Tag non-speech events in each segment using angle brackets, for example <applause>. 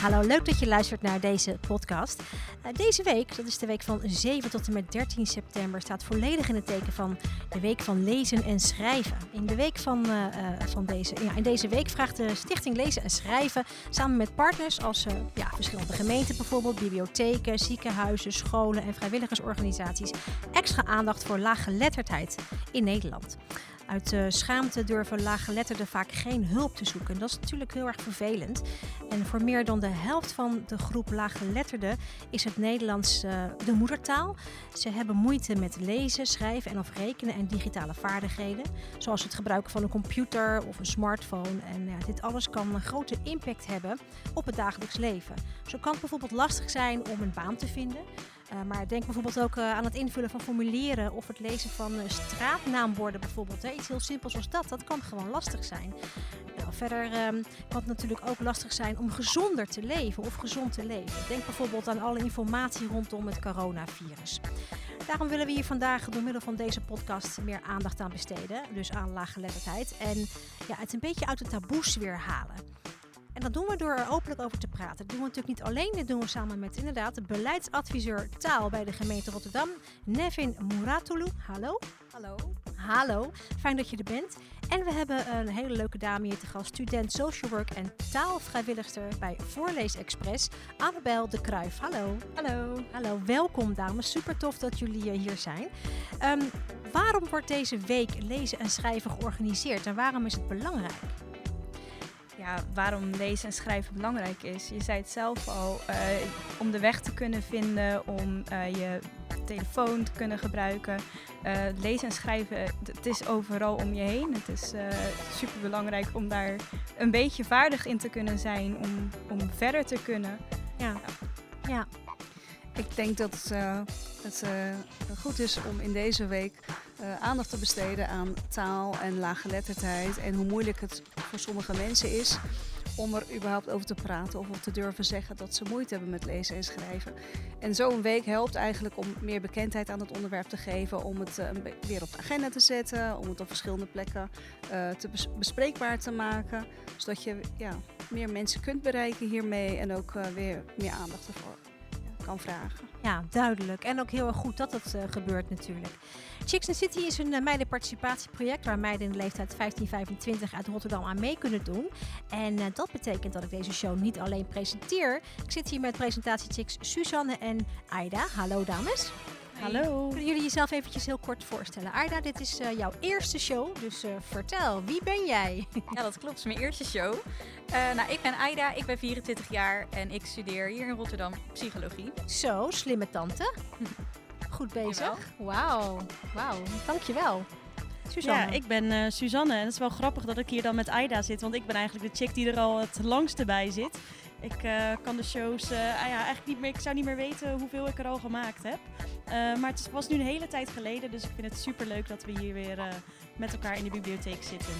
Hallo, leuk dat je luistert naar deze podcast. Uh, deze week, dat is de week van 7 tot en met 13 september, staat volledig in het teken van de week van lezen en schrijven. In de week van, uh, uh, van deze, ja, in deze week vraagt de Stichting Lezen en Schrijven samen met partners als ja, verschillende gemeenten bijvoorbeeld, bibliotheken, ziekenhuizen, scholen en vrijwilligersorganisaties extra aandacht voor laaggeletterdheid in Nederland. Uit schaamte durven laaggeletterden vaak geen hulp te zoeken. Dat is natuurlijk heel erg vervelend. En voor meer dan de helft van de groep laaggeletterden is het Nederlands uh, de moedertaal. Ze hebben moeite met lezen, schrijven en of rekenen en digitale vaardigheden. Zoals het gebruiken van een computer of een smartphone. En dit alles kan een grote impact hebben op het dagelijks leven. Zo kan het bijvoorbeeld lastig zijn om een baan te vinden. Uh, maar denk bijvoorbeeld ook uh, aan het invullen van formulieren of het lezen van uh, straatnaamborden bijvoorbeeld. Hè. Iets heel simpels als dat, dat kan gewoon lastig zijn. Nou, verder um, kan het natuurlijk ook lastig zijn om gezonder te leven of gezond te leven. Denk bijvoorbeeld aan alle informatie rondom het coronavirus. Daarom willen we hier vandaag door middel van deze podcast meer aandacht aan besteden. Dus aan laaggeletterdheid. En ja, het een beetje uit de taboes weer halen. En dat doen we door er openlijk over te praten. Dat doen we natuurlijk niet alleen. Dit doen we samen met inderdaad de beleidsadviseur taal bij de gemeente Rotterdam, Nevin Muratulu. Hallo. Hallo. Hallo. Fijn dat je er bent. En we hebben een hele leuke dame hier te gast, student social work en taalvrijwilligster bij Voorlees Express, Annabel de Kruijf. Hallo. Hallo. Hallo. Welkom dames. Super tof dat jullie hier zijn. Um, waarom wordt deze week lezen en schrijven georganiseerd en waarom is het belangrijk? Ja, waarom lezen en schrijven belangrijk is. Je zei het zelf al, uh, om de weg te kunnen vinden, om uh, je telefoon te kunnen gebruiken. Uh, lezen en schrijven, het is overal om je heen. Het is super belangrijk om daar een beetje vaardig in te kunnen zijn, om, om verder te kunnen. Ja. ja. Ik denk dat het goed is om in deze week uh, aandacht te besteden aan taal en laaggeletterdheid. En hoe moeilijk het voor sommige mensen is om er überhaupt over te praten of om te durven zeggen dat ze moeite hebben met lezen en schrijven. En zo'n week helpt eigenlijk om meer bekendheid aan het onderwerp te geven, om het weer op de agenda te zetten, om het op verschillende plekken te bes bespreekbaar te maken, zodat je ja, meer mensen kunt bereiken hiermee en ook weer meer aandacht ervoor kan vragen. Ja, duidelijk. En ook heel erg goed dat dat uh, gebeurt natuurlijk. Chicks and City is een uh, meidenparticipatieproject waar meiden in de leeftijd 15-25 uit Rotterdam aan mee kunnen doen. En uh, dat betekent dat ik deze show niet alleen presenteer. Ik zit hier met presentatiechicks Suzanne en Aida. Hallo dames. Hallo. Kunnen jullie jezelf eventjes heel kort voorstellen? Aida, dit is uh, jouw eerste show, dus uh, vertel, wie ben jij? <laughs> ja, dat klopt. Het is mijn eerste show. Uh, nou, ik ben Aida, ik ben 24 jaar en ik studeer hier in Rotterdam psychologie. Zo, slimme tante. <laughs> Goed bezig. Wauw, wauw, dankjewel. Suzanne. Ja, ik ben uh, Suzanne en het is wel grappig dat ik hier dan met Aida zit, want ik ben eigenlijk de chick die er al het langste bij zit. Ik uh, kan de shows, uh, ah ja, eigenlijk niet meer, ik zou niet meer weten hoeveel ik er al gemaakt heb. Uh, maar het was nu een hele tijd geleden, dus ik vind het super leuk dat we hier weer met elkaar in de bibliotheek zitten.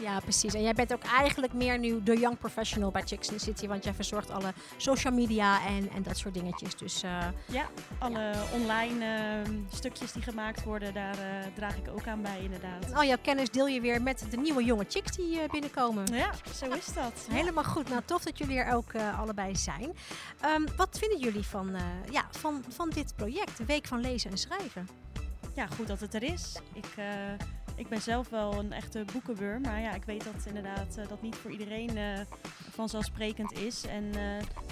Ja, precies. En jij bent ook eigenlijk meer nu de young professional bij Chicks in the City, want jij verzorgt alle social media en, en dat soort dingetjes. Dus, uh, ja, alle ja. online uh, stukjes die gemaakt worden, daar uh, draag ik ook aan bij inderdaad. En al jouw kennis deel je weer met de nieuwe jonge chicks die binnenkomen. Ja, zo is dat. Helemaal goed. Nou, tof dat jullie er ook allebei zijn. Um, wat vinden jullie van, ja, van, van dit project, de Week van Lezen en Schrijven? Ja, goed dat het er is. Ik ik ben zelf wel een echte boekenbeur, maar ja, ik weet dat inderdaad uh, dat niet voor iedereen uh, vanzelfsprekend is. En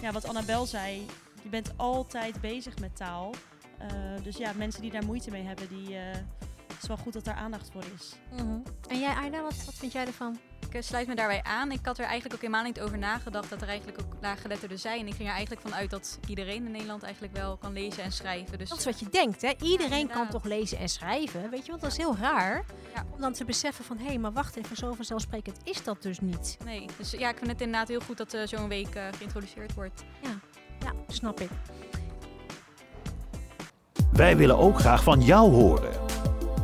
ja, wat Annabel zei, je bent altijd bezig met taal. dus ja, mensen die daar moeite mee hebben, die, het is wel goed dat daar aandacht voor is. Mm -hmm. En jij, Aina, wat, wat vind jij ervan? Ik sluit me daarbij aan. Ik had er eigenlijk ook helemaal niet over nagedacht dat er eigenlijk ook laaggeletterden zijn. Ik ging er eigenlijk vanuit dat iedereen in Nederland eigenlijk wel kan lezen en schrijven. Dus dat is wat je denkt, hè? Iedereen ja, kan toch lezen en schrijven? Weet je, want dat is heel raar. Ja. Om dan te beseffen van, hé, hey, maar wacht even, zo vanzelfsprekend is dat dus niet. Nee, dus ja, ik vind het inderdaad heel goed dat uh, zo'n week uh, geïntroduceerd wordt. Ja. ja, snap ik. Wij willen ook graag van jou horen.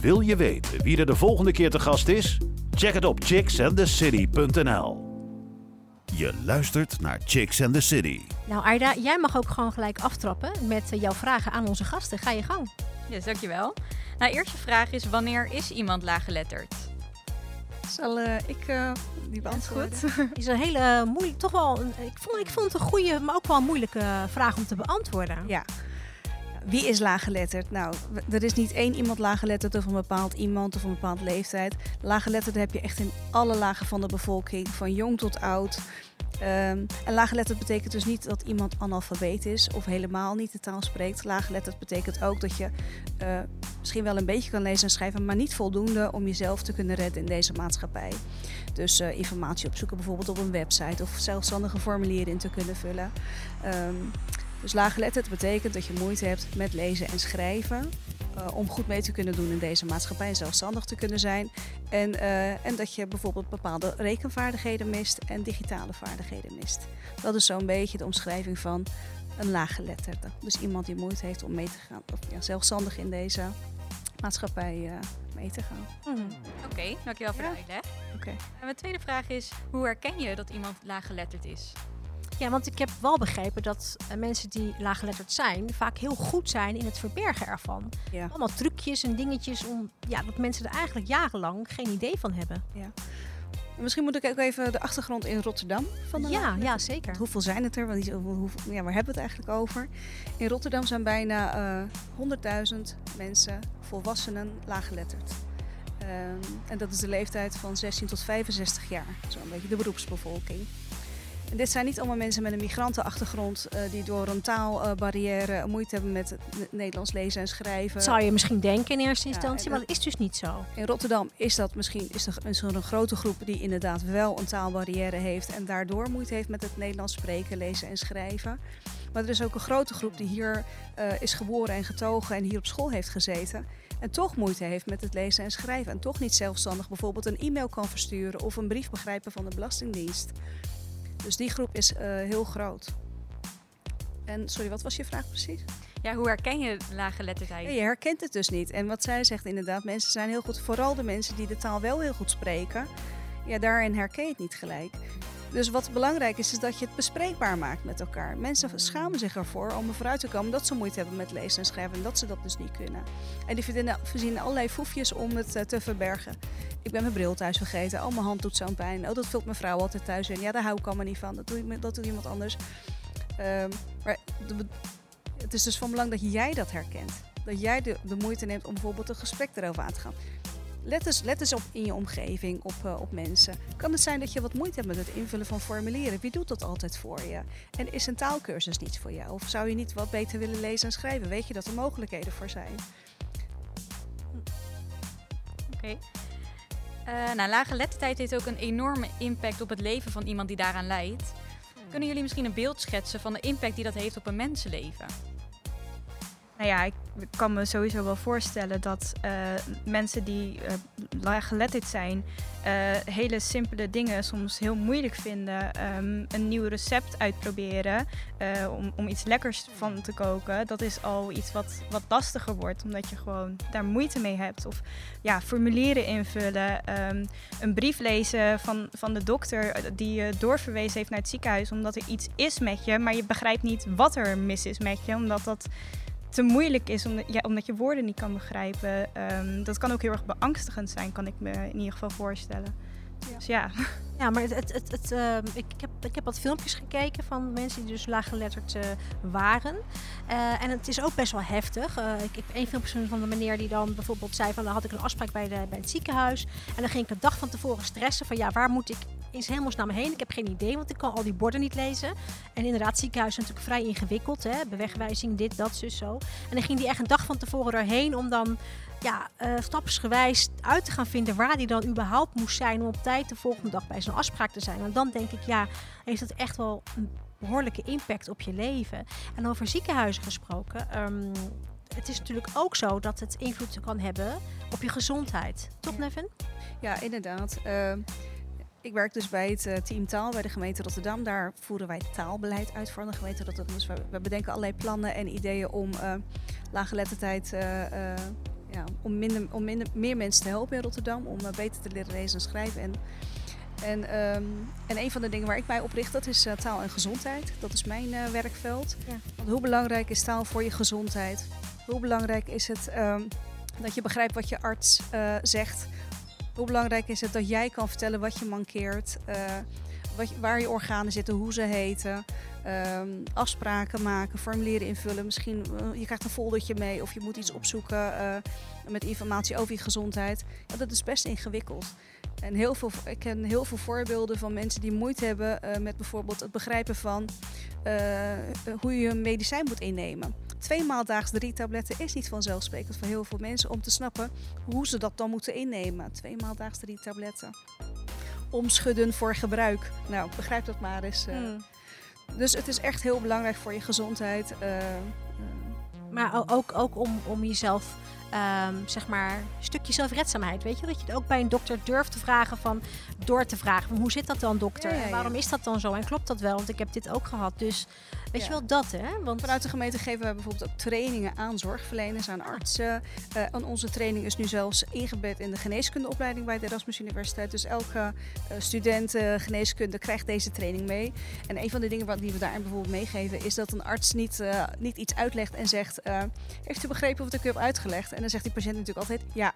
Wil je weten wie er de volgende keer te gast is? Check het op chicksandthecity.nl. Je luistert naar Chicks and the City. Nou Aida, jij mag ook gewoon gelijk aftrappen met eh, jouw vragen aan onze gasten. Ga je gang. Yes, dankjewel. Nou, eerste vraag is, wanneer is iemand laaggeletterd? Zal eh, ik eh, die beantwoorden? Is een <laughs> hele moeilijk, toch wel, een- ik vond, ik vond het een goede, maar ook wel een moeilijke vraag om te beantwoorden. Ja. Wie is laaggeletterd? Nou, er is niet één iemand laaggeletterd of een bepaald iemand of een bepaald leeftijd. Laaggeletterd heb je echt in alle lagen van de bevolking, van jong tot oud. Ehm, en laaggeletterd betekent dus niet dat iemand analfabeet is of helemaal niet de taal spreekt. Laaggeletterd betekent ook dat je eh, misschien wel een beetje kan lezen en schrijven, maar niet voldoende om jezelf te kunnen redden in deze maatschappij. Dus eh, informatie opzoeken bijvoorbeeld op een website of zelfstandige formulieren in te kunnen vullen. Ehm, dus laaggeletterd betekent dat je moeite hebt met lezen en schrijven. eh, om goed mee te kunnen doen in deze maatschappij en zelfstandig te kunnen zijn. En, eh, en dat je bijvoorbeeld bepaalde rekenvaardigheden mist en digitale vaardigheden mist. Dat is zo'n beetje de omschrijving van een laaggeletterde. Dus iemand die moeite heeft om mee te gaan, of ja, zelfstandig in deze maatschappij eh, mee te gaan. Mhm. Oké, dankjewel voor Ja. de uitleg. Oké. En mijn tweede vraag is, hoe herken je dat iemand laaggeletterd is? Ja, want ik heb wel begrepen dat eh, mensen die laaggeletterd zijn vaak heel goed zijn in het verbergen ervan. Ja. Allemaal trucjes en dingetjes om ja, dat mensen er eigenlijk jarenlang geen idee van hebben. Misschien moet ik ook even de achtergrond in Rotterdam van de Ja, ja, zeker. Hoeveel zijn het er? Want die- hoeveel- ja, waar hebben we het eigenlijk over? In Rotterdam zijn bijna eh 100.000 mensen, volwassenen, laaggeletterd. Ehm, en dat is de leeftijd van 16 tot 65 jaar. Zo'n beetje de beroepsbevolking. En dit zijn niet allemaal mensen met een migrantenachtergrond eh, die door een taalbarrière moeite hebben met het Ne- Nederlands lezen en schrijven. Dat zou je misschien denken in eerste Ja, instantie, maar dat- is dus niet zo. In Rotterdam is dat misschien is er, er een grote groep die inderdaad wel een taalbarrière heeft en daardoor moeite heeft met het Nederlands spreken, lezen en schrijven. Maar er is ook een grote groep die hier eh, is geboren en getogen en hier op school heeft gezeten. En toch moeite heeft met het lezen en schrijven. En toch niet zelfstandig bijvoorbeeld een e-mail kan versturen of een brief begrijpen van de Belastingdienst. Dus die groep is eh, heel groot. En sorry, wat was je vraag precies? Ja, hoe herken je laaggeletterdheid? Ja, je herkent het dus niet. En wat zij zegt inderdaad, mensen zijn heel goed, vooral de mensen die de taal wel heel goed spreken, ja, daarin herken je het niet gelijk. Dus wat belangrijk is, is dat je het bespreekbaar maakt met elkaar. Mensen schamen zich ervoor om vooruit te komen dat ze moeite hebben met lezen en schrijven en dat ze dat dus niet kunnen. En die verzinnen, allerlei foefjes om het eh, te verbergen. Ik ben mijn bril thuis vergeten, oh mijn hand doet zo'n pijn, oh dat vult mijn vrouw altijd thuis in. Ja, daar hou ik allemaal niet van, dat, doe ik, met- dat doet iemand anders. Ehm, maar het is dus van belang dat jij dat herkent. Dat jij de, de moeite neemt om bijvoorbeeld een gesprek erover aan te gaan. Let eens, let eens op in je omgeving, op, eh, op mensen. Kan het zijn dat je wat moeite hebt met het invullen van formulieren? Wie doet dat altijd voor je? En is een taalkursus niets voor jou? Of zou je niet wat beter willen lezen en schrijven? Weet je dat er mogelijkheden voor zijn? Oké. Eh, nou, laaggeletterdheid heeft ook een enorme impact op het leven van iemand die daaraan lijdt. Kunnen jullie misschien een beeld schetsen van de impact die dat heeft op een mensenleven? Nou ja, ik kan me sowieso wel voorstellen dat eh, mensen die eh laaggeletterd zijn, eh, hele simpele dingen soms heel moeilijk vinden. Ehm, een nieuw recept uitproberen om, om iets lekkers van te koken, dat is al iets wat, wat lastiger wordt, omdat je gewoon daar moeite mee hebt. Of ja, formulieren invullen, ehm, een brief lezen van, van de dokter die je doorverwezen heeft naar het ziekenhuis, omdat er iets is met je, maar je begrijpt niet wat er mis is met je, omdat dat te moeilijk is omdat, ja, omdat je woorden niet kan begrijpen. Ehm, dat kan ook heel erg beangstigend zijn, kan ik me in ieder geval voorstellen. Ja. Dus ja, <laughs> Ja, maar het, het, het, het, ehm, ik, heb, ik heb wat filmpjes gekeken van mensen die dus laaggeletterd eh, waren. Eh, en het is ook best wel heftig. Eh, ik heb één filmpje gezien van de meneer die dan bijvoorbeeld zei van... dan had ik een afspraak bij, de, bij het ziekenhuis. En dan ging ik de dag van tevoren stressen van... ja, waar moet ik in hemelsnaam heen? Ik heb geen idee, want ik kan al die borden niet lezen. En inderdaad, is natuurlijk vrij ingewikkeld. Hè? Bewegwijzing, dit, dat, zus, zo. En dan ging hij echt een dag van tevoren erheen om dan ja, eh, stapsgewijs uit te gaan vinden waar hij dan überhaupt moest zijn om op tijd de volgende dag bij zijn afspraak te zijn. En dan denk ik, ja, heeft het echt wel een behoorlijke impact op je leven. En over ziekenhuizen gesproken. ehm, het is natuurlijk ook zo dat het invloed kan hebben op je gezondheid. Toch, Ja. Ja, inderdaad. Eh, ik werk dus bij het eh, team taal bij de gemeente Rotterdam. Daar voeren wij taalbeleid uit voor de gemeente Rotterdam. Dus we, bedenken allerlei plannen en ideeën om eh laaggeletterdheid, eh, ja, om, minder, om minder, meer mensen te helpen in Rotterdam. Om beter te leren lezen en schrijven. En, en, ehm, en een van de dingen waar ik mij op richt, dat is taal en gezondheid. Dat is mijn werkveld. Ja. Want hoe belangrijk is taal voor je gezondheid? Hoe belangrijk is het ehm, dat je begrijpt wat je arts zegt? Hoe belangrijk is het dat jij kan vertellen wat je mankeert, eh, wat, waar je organen zitten, hoe ze heten, ehm, afspraken maken, formulieren invullen. Misschien eh, je krijgt een foldertje mee of je moet iets opzoeken eh, met informatie over je gezondheid. Dat is best ingewikkeld. En heel veel, ik ken heel veel voorbeelden van mensen die moeite hebben met bijvoorbeeld het begrijpen van hoe je een medicijn moet innemen. Twee maal daags drie tabletten is niet vanzelfsprekend voor heel veel mensen om te snappen hoe ze dat dan moeten innemen. Twee maal daags drie tabletten. Omschudden voor gebruik. Nou, begrijp dat maar eens. eh. Hmm. Dus het is echt heel belangrijk voor je gezondheid. eh, eh, Maar ook, ook om, om jezelf, ehm, zeg maar, stukje zelfredzaamheid. Weet je, dat je het ook bij een dokter durft te vragen van, door te vragen van, hoe zit dat dan dokter? Ja, ja, En waarom is dat dan zo? En klopt dat wel? Want ik heb dit ook gehad. Dus weet je wel, dat hè? Want Vanuit de gemeente geven wij bijvoorbeeld ook trainingen aan zorgverleners, aan artsen. En onze training is nu zelfs ingebed in de geneeskundeopleiding bij de Erasmus Universiteit. Dus elke eh, student eh, geneeskunde krijgt deze training mee. En een van de dingen wat, die we daarin bijvoorbeeld meegeven is dat een arts niet, niet iets uitlegt en zegt: Heeft u begrepen wat ik u heb uitgelegd? En dan zegt die patiënt natuurlijk altijd ja.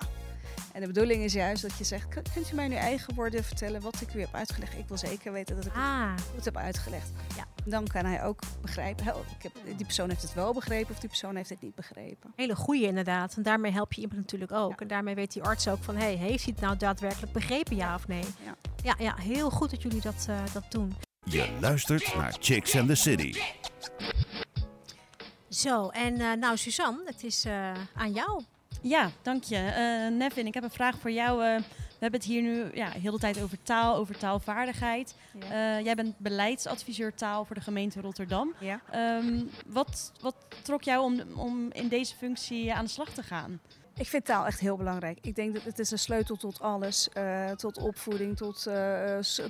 En de bedoeling is juist dat je zegt: "Kun- Kunt u mij nu eigen woorden vertellen wat ik u heb uitgelegd? Ik wil zeker weten dat ik het ah, goed heb uitgelegd. Ja. Dan kan hij ook begrijpen, "Oh, ik heb, die persoon heeft het wel begrepen of die persoon heeft het niet begrepen. hele goeie inderdaad. En daarmee help je iemand natuurlijk ook. Ja. En daarmee weet die arts ook van, hey, heeft hij het nou daadwerkelijk begrepen, ja of nee? Ja. Ja, ja heel goed dat jullie dat, eh, dat doen. Je luistert naar Chicks and the City. Zo, en eh, nou Suzanne, het is eh, aan jou. Ja, dank je. Eh, Nevin, ik heb een vraag voor jou. Eh, we hebben het hier nu ja, heel de tijd over taal, over taalvaardigheid. Ja. Eh, jij bent beleidsadviseur taal voor de gemeente Rotterdam. ja. Ehm, wat, wat trok jou om, om in deze functie aan de slag te gaan? Ik vind taal echt heel belangrijk. Ik denk dat het is een sleutel tot alles. eh, tot opvoeding, tot,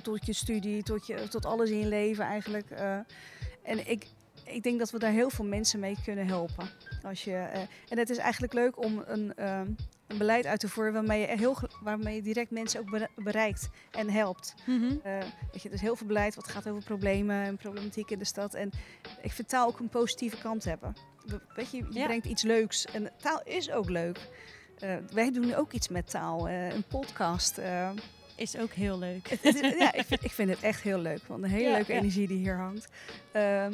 tot je studie, tot, je, tot alles in je leven eigenlijk. en ik, ik denk dat we daar heel veel mensen mee kunnen helpen. Als je, eh, en het is eigenlijk leuk om een, ehm, een beleid uit te voeren waarmee je, heel, waarmee je direct mensen ook bere- bereikt en helpt. Eh, weet je, er is heel veel beleid wat gaat over problemen en problematiek in de stad. En ik vind taal ook een positieve kant hebben. We- Weet je, je Ja. brengt iets leuks. En taal is ook leuk. Eh, wij doen ook iets met taal. een podcast. Is ook heel leuk. Ja, ik vind, ik vind het echt heel leuk. Want een hele Ja, leuke ja. energie die hier hangt. Ehm,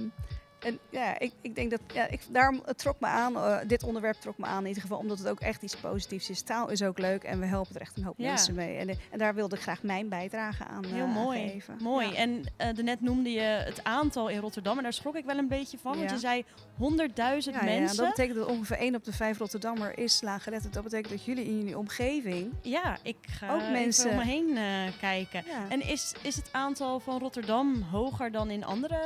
en ja, ik, ik denk dat, ja, ik, daarom het trok me aan, eh, dit onderwerp trok me aan in ieder geval, omdat het ook echt iets positiefs is. Taal is ook leuk en we helpen er echt een hoop Ja. mensen mee. En, eh, en daar wilde ik graag mijn bijdrage aan Heel eh, mooi. geven. Mooi. Ja. En eh daarnet noemde je het aantal in Rotterdam. En daar schrok ik wel een beetje van. Want je zei 100.000 Ja, ja, mensen. dat betekent dat ongeveer 1 op de 5 Rotterdammer is laaggeletterd. Dat betekent dat jullie in jullie omgeving... Ja, ik ga Ook mensen- om me heen kijken. En is, is het aantal van Rotterdam hoger dan in andere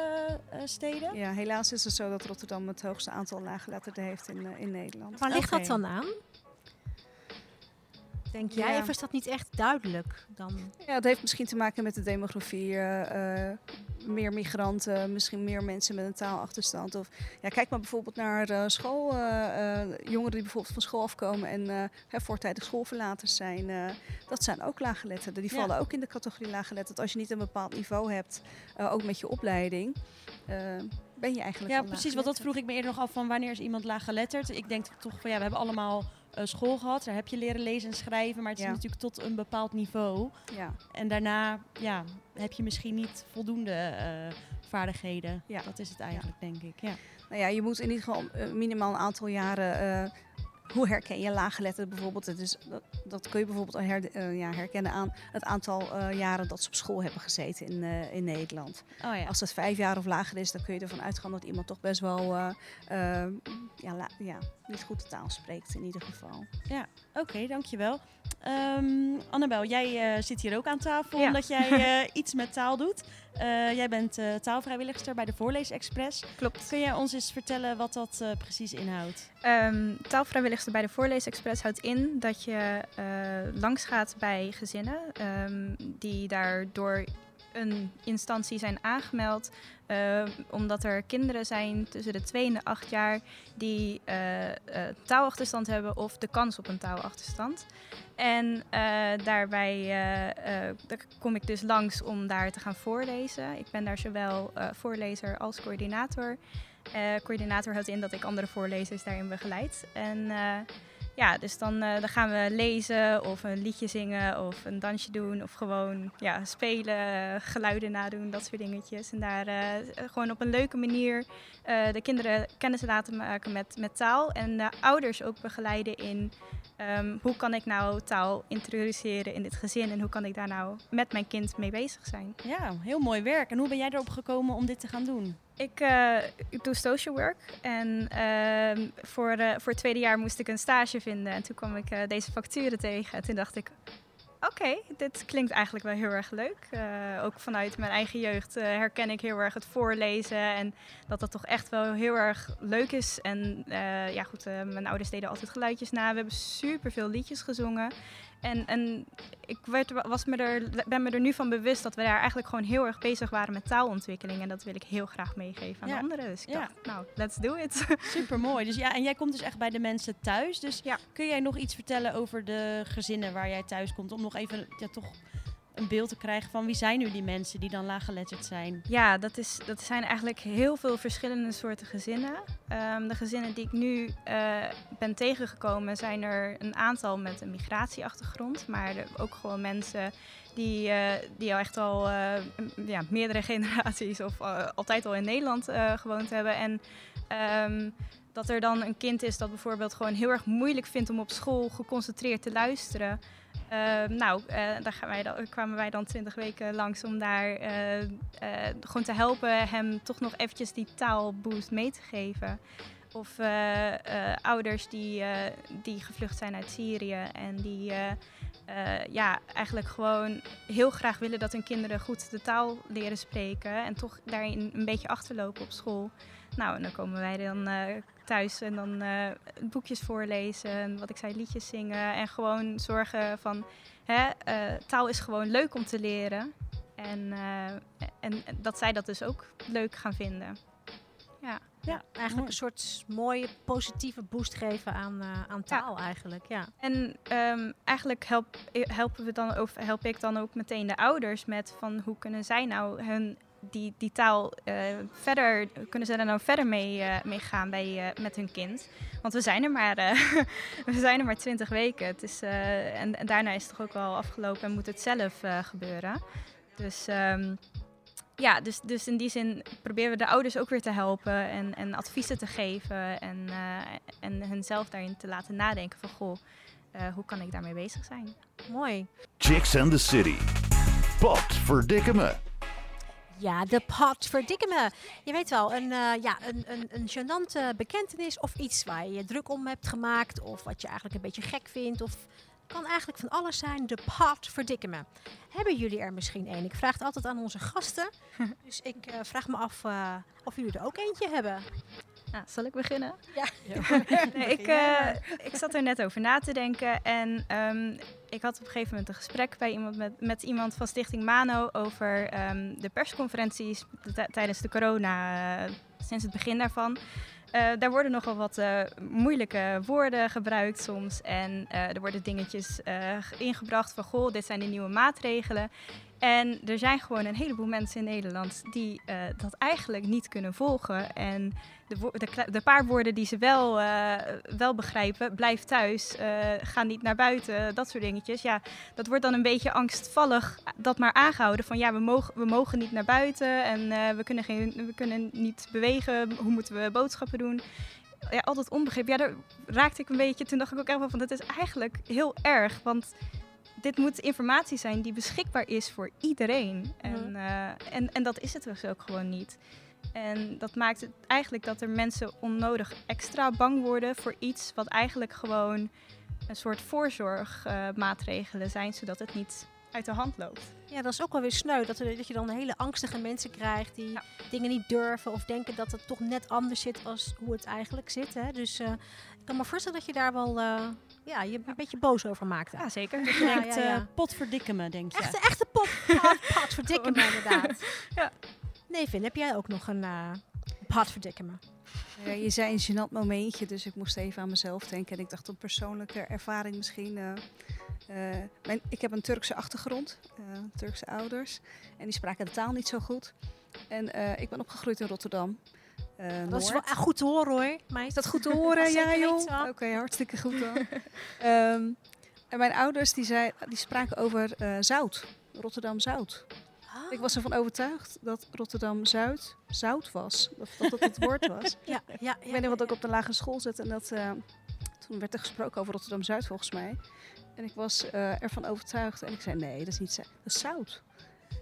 steden? ja, helaas is het zo dat Rotterdam het hoogste aantal laaggeletterden heeft in, eh, in Nederland. Waar ligt dat dan aan? Denk jij, Ja. of is dat niet echt duidelijk dan? Ja, het heeft misschien te maken met de demografie. eh, eh, meer migranten, misschien meer mensen met een taalachterstand. Of, ja, kijk maar bijvoorbeeld naar eh, school. eh, eh, jongeren die bijvoorbeeld van school afkomen en eh, hè, voortijdig schoolverlaters zijn. eh, dat zijn ook laaggeletterden. Die Ja. vallen ook in de categorie laaggeletterd. Als je niet een bepaald niveau hebt, eh, ook met je opleiding, ben je eigenlijk Ja, precies. Want dat vroeg ik me eerder nog af van wanneer is iemand laaggeletterd? Ik denk toch van ja, we hebben allemaal eh, school gehad. Daar heb je leren lezen en schrijven. Maar het is natuurlijk tot een bepaald niveau. Ja, En daarna ja, heb je misschien niet voldoende eh, vaardigheden. Ja. Dat is het eigenlijk, denk ik. Ja. Nou ja, je moet in ieder geval eh, minimaal een aantal jaren. Hoe herken je laaggeletterd bijvoorbeeld? Is, dat, dat kun je bijvoorbeeld her- eh, ja, herkennen aan het aantal eh, jaren dat ze op school hebben gezeten in, eh, in Nederland. Oh ja. Als dat vijf jaar of lager is, dan kun je ervan uitgaan dat iemand toch best wel ja, ja, niet goed de taal spreekt in ieder geval. Oké, dankjewel. Ehm, Annabel, jij eh, zit hier ook aan tafel Ja. omdat jij <laughs> eh, iets met taal doet. Eh, jij bent taalvrijwilligster bij de Voorleesexpress. Klopt. Kun jij ons eens vertellen wat dat precies inhoudt? Ehm taalvrijwilligster bij de Voorleesexpress houdt in dat je langs gaat bij gezinnen ehm, die daar door een instantie zijn aangemeld. omdat er kinderen zijn tussen de 2 en de 8 jaar die taalachterstand hebben of de kans op een taalachterstand. En eh, daarbij eh, eh, daar kom ik dus langs om daar te gaan voorlezen. Ik ben daar zowel voorlezer als coördinator. Coördinator houdt in dat ik andere voorlezers daarin begeleid. En ja, dus dan, dan gaan we lezen of een liedje zingen of een dansje doen of gewoon ja, spelen, geluiden nadoen, dat soort dingetjes. En daar gewoon op een leuke manier de kinderen kennis laten maken met, met taal en de ouders ook begeleiden in ehm, hoe kan ik nou taal introduceren in dit gezin en hoe kan ik daar nou met mijn kind mee bezig zijn. Ja, heel mooi werk. En hoe ben jij erop gekomen om dit te gaan doen? Ik, ik doe social work en ehm, voor, eh, voor het tweede jaar moest ik een stage vinden. En toen kwam ik eh, deze facturen tegen. En toen dacht ik, oké, dit klinkt eigenlijk wel heel erg leuk. Eh, ook vanuit mijn eigen jeugd eh, herken ik heel erg het voorlezen. En dat dat toch echt wel heel erg leuk is. En eh, ja goed, mijn ouders deden altijd geluidjes na. We hebben super veel liedjes gezongen. En, en ik werd, was me er, ben me er nu van bewust dat we daar eigenlijk gewoon heel erg bezig waren met taalontwikkeling. En dat wil ik heel graag meegeven aan Ja. anderen. Dus ik Ja. dacht, nou, let's do it. <laughs> Super mooi. Dus ja, en jij komt dus echt bij de mensen thuis. Dus Ja. kun jij nog iets vertellen over de gezinnen waar jij thuis komt? Om nog even ja, toch een beeld te krijgen van wie zijn nu die mensen die dan laaggeletterd zijn? Ja, dat, is, dat zijn eigenlijk heel veel verschillende soorten gezinnen. Ehm, de gezinnen die ik nu eh, ben tegengekomen, zijn er een aantal met een migratieachtergrond. Maar ook gewoon mensen die, eh, die al echt al eh, ja, meerdere <laughs> generaties of altijd al in Nederland gewoond hebben. En ehm, dat er dan een kind is dat bijvoorbeeld gewoon heel erg moeilijk vindt om op school geconcentreerd te luisteren. Ehm, nou, eh, daar gaan wij dan, kwamen wij dan twintig weken langs om daar eh, eh, gewoon te helpen hem toch nog eventjes die taalboost mee te geven. Of ouders die, die gevlucht zijn uit Syrië en die ja, eigenlijk gewoon heel graag willen dat hun kinderen goed de taal leren spreken en toch daarin een beetje achterlopen op school. Nou, en dan komen wij dan eh, thuis en dan eh, boekjes voorlezen, en wat ik zei, liedjes zingen en gewoon zorgen van hè, eh, taal is gewoon leuk om te leren. En, eh, en dat zij dat dus ook leuk gaan vinden. Ja. Ja, eigenlijk een soort mooie positieve boost geven aan, aan taal eigenlijk. Ja. En ehm, eigenlijk help, helpen we dan, of help ik dan ook meteen de ouders met van hoe kunnen zij nou hun die, die taal eh, verder, kunnen ze er nou verder mee, eh, mee gaan bij, eh, met hun kind? Want we zijn er maar, eh, <laughs> we zijn er maar twintig weken. Het is, eh, en, en daarna is het toch ook wel afgelopen en moet het zelf eh, gebeuren. Dus ehm, ja, dus, dus in die zin proberen we de ouders ook weer te helpen en, en adviezen te geven en, eh en hen zelf daarin te laten nadenken van goh, eh, hoe kan ik daarmee bezig zijn? Mooi. Chicks and the City. Pot verdikke me. Ja, de pot verdikke me. Je weet wel, een, eh, ja, een, een, een gênante bekentenis of iets waar je je druk om hebt gemaakt of wat je eigenlijk een beetje gek vindt of kan eigenlijk van alles zijn. De pot verdikke me. Hebben jullie er misschien één? Ik vraag het altijd aan onze gasten. <laughs> dus ik eh, vraag me af eh, of jullie er ook eentje hebben. Nou, zal ik beginnen? Ja. <laughs> <laughs> nee, ik, eh, ik zat er net over na te denken en ehm, ik had op een gegeven moment een gesprek bij iemand met, met iemand van Stichting Mano over ehm, de persconferenties tijdens de corona, eh, sinds het begin daarvan. Eh, daar worden nogal wat eh, moeilijke woorden gebruikt soms. En eh, er worden dingetjes eh, ingebracht van, goh, dit zijn de nieuwe maatregelen. En er zijn gewoon een heleboel mensen in Nederland die eh, dat eigenlijk niet kunnen volgen. En de, de, paar woorden die ze wel, eh, wel begrijpen, blijf thuis, eh, ga niet naar buiten, dat soort dingetjes. Ja, dat wordt dan een beetje angstvallig dat maar aangehouden van ja, we mogen, we mogen niet naar buiten en we, kunnen geen, we kunnen niet bewegen, hoe moeten we boodschappen doen? Ja, altijd onbegrip. Ja, daar raakte ik een beetje, toen dacht ik ook echt van, dat is eigenlijk heel erg, want dit moet informatie zijn die beschikbaar is voor iedereen. En, eh, en, en dat is het dus ook gewoon niet. En dat maakt het eigenlijk dat er mensen onnodig extra bang worden voor iets wat eigenlijk gewoon een soort voorzorgmaatregelen zijn, zodat het niet uit de hand loopt. Ja, dat is ook wel weer sneu. Dat, er, dat je dan hele angstige mensen krijgt die Ja. dingen niet durven of denken dat het toch net anders zit als hoe het eigenlijk zit. Hè? Dus eh, ik kan me voorstellen dat je daar wel eh, ja, je een beetje boos over maakte. Ja, zeker. Je Ja, denkt, ja, ja. eh, pot verdikken me, denk je. Echte, echte pot, pot, pot <laughs> verdikken me inderdaad. <laughs> Ja. Nee, Vin, heb jij ook nog een eh pot verdikken me? Ja, je zei een gênant momentje, dus ik moest even aan mezelf denken. En ik dacht een persoonlijke ervaring misschien. eh, eh, mijn, ik heb een Turkse achtergrond, eh, Turkse ouders. En die spraken de taal niet zo goed. En eh, ik ben opgegroeid in Rotterdam. Eh, Dat is wel goed te horen hoor. meid. Is dat goed te horen? <laughs> Ja, joh. Oké, hartstikke goed dan. <laughs> Ehm, en mijn ouders die, zei, die spraken over eh, zout. Rotterdam zout. Ah. Ik was ervan overtuigd dat Rotterdam Zuid zout was. Of dat dat het woord was. <laughs> Ja, ja, Ik weet nog wat ik op de lagere school zat en dat, eh, toen werd er gesproken over Rotterdam Zuid volgens mij. En ik was eh, ervan overtuigd en ik zei nee, dat is niet zout, dat is zout.